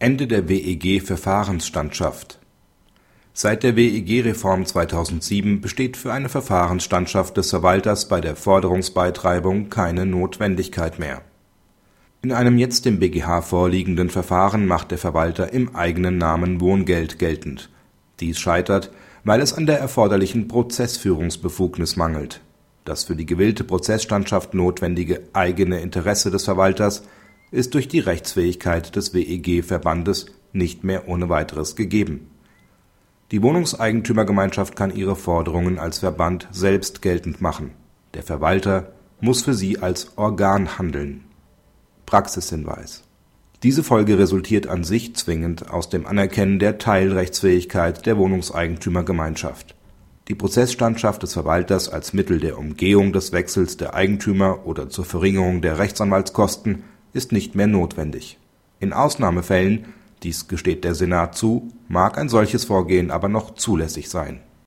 Ende der WEG-Verfahrensstandschaft Seit der WEG-Reform 2007 besteht für eine Verfahrensstandschaft des Verwalters bei der Forderungsbeitreibung keine Notwendigkeit mehr. In einem jetzt dem BGH vorliegenden Verfahren macht der Verwalter im eigenen Namen Wohngeld geltend. Dies scheitert, weil es an der erforderlichen Prozessführungsbefugnis mangelt. Das für die gewillte Prozessstandschaft notwendige eigene Interesse des Verwalters ist durch die Rechtsfähigkeit des WEG-Verbandes nicht mehr ohne weiteres gegeben. Die Wohnungseigentümergemeinschaft kann ihre Forderungen als Verband selbst geltend machen. Der Verwalter muss für sie als Organ handeln. Praxishinweis Diese Folge resultiert an sich zwingend aus dem Anerkennen der Teilrechtsfähigkeit der Wohnungseigentümergemeinschaft. Die Prozessstandschaft des Verwalters als Mittel der Umgehung des Wechsels der Eigentümer oder zur Verringerung der Rechtsanwaltskosten ist nicht mehr notwendig. In Ausnahmefällen, dies gesteht der Senat zu, mag ein solches Vorgehen aber noch zulässig sein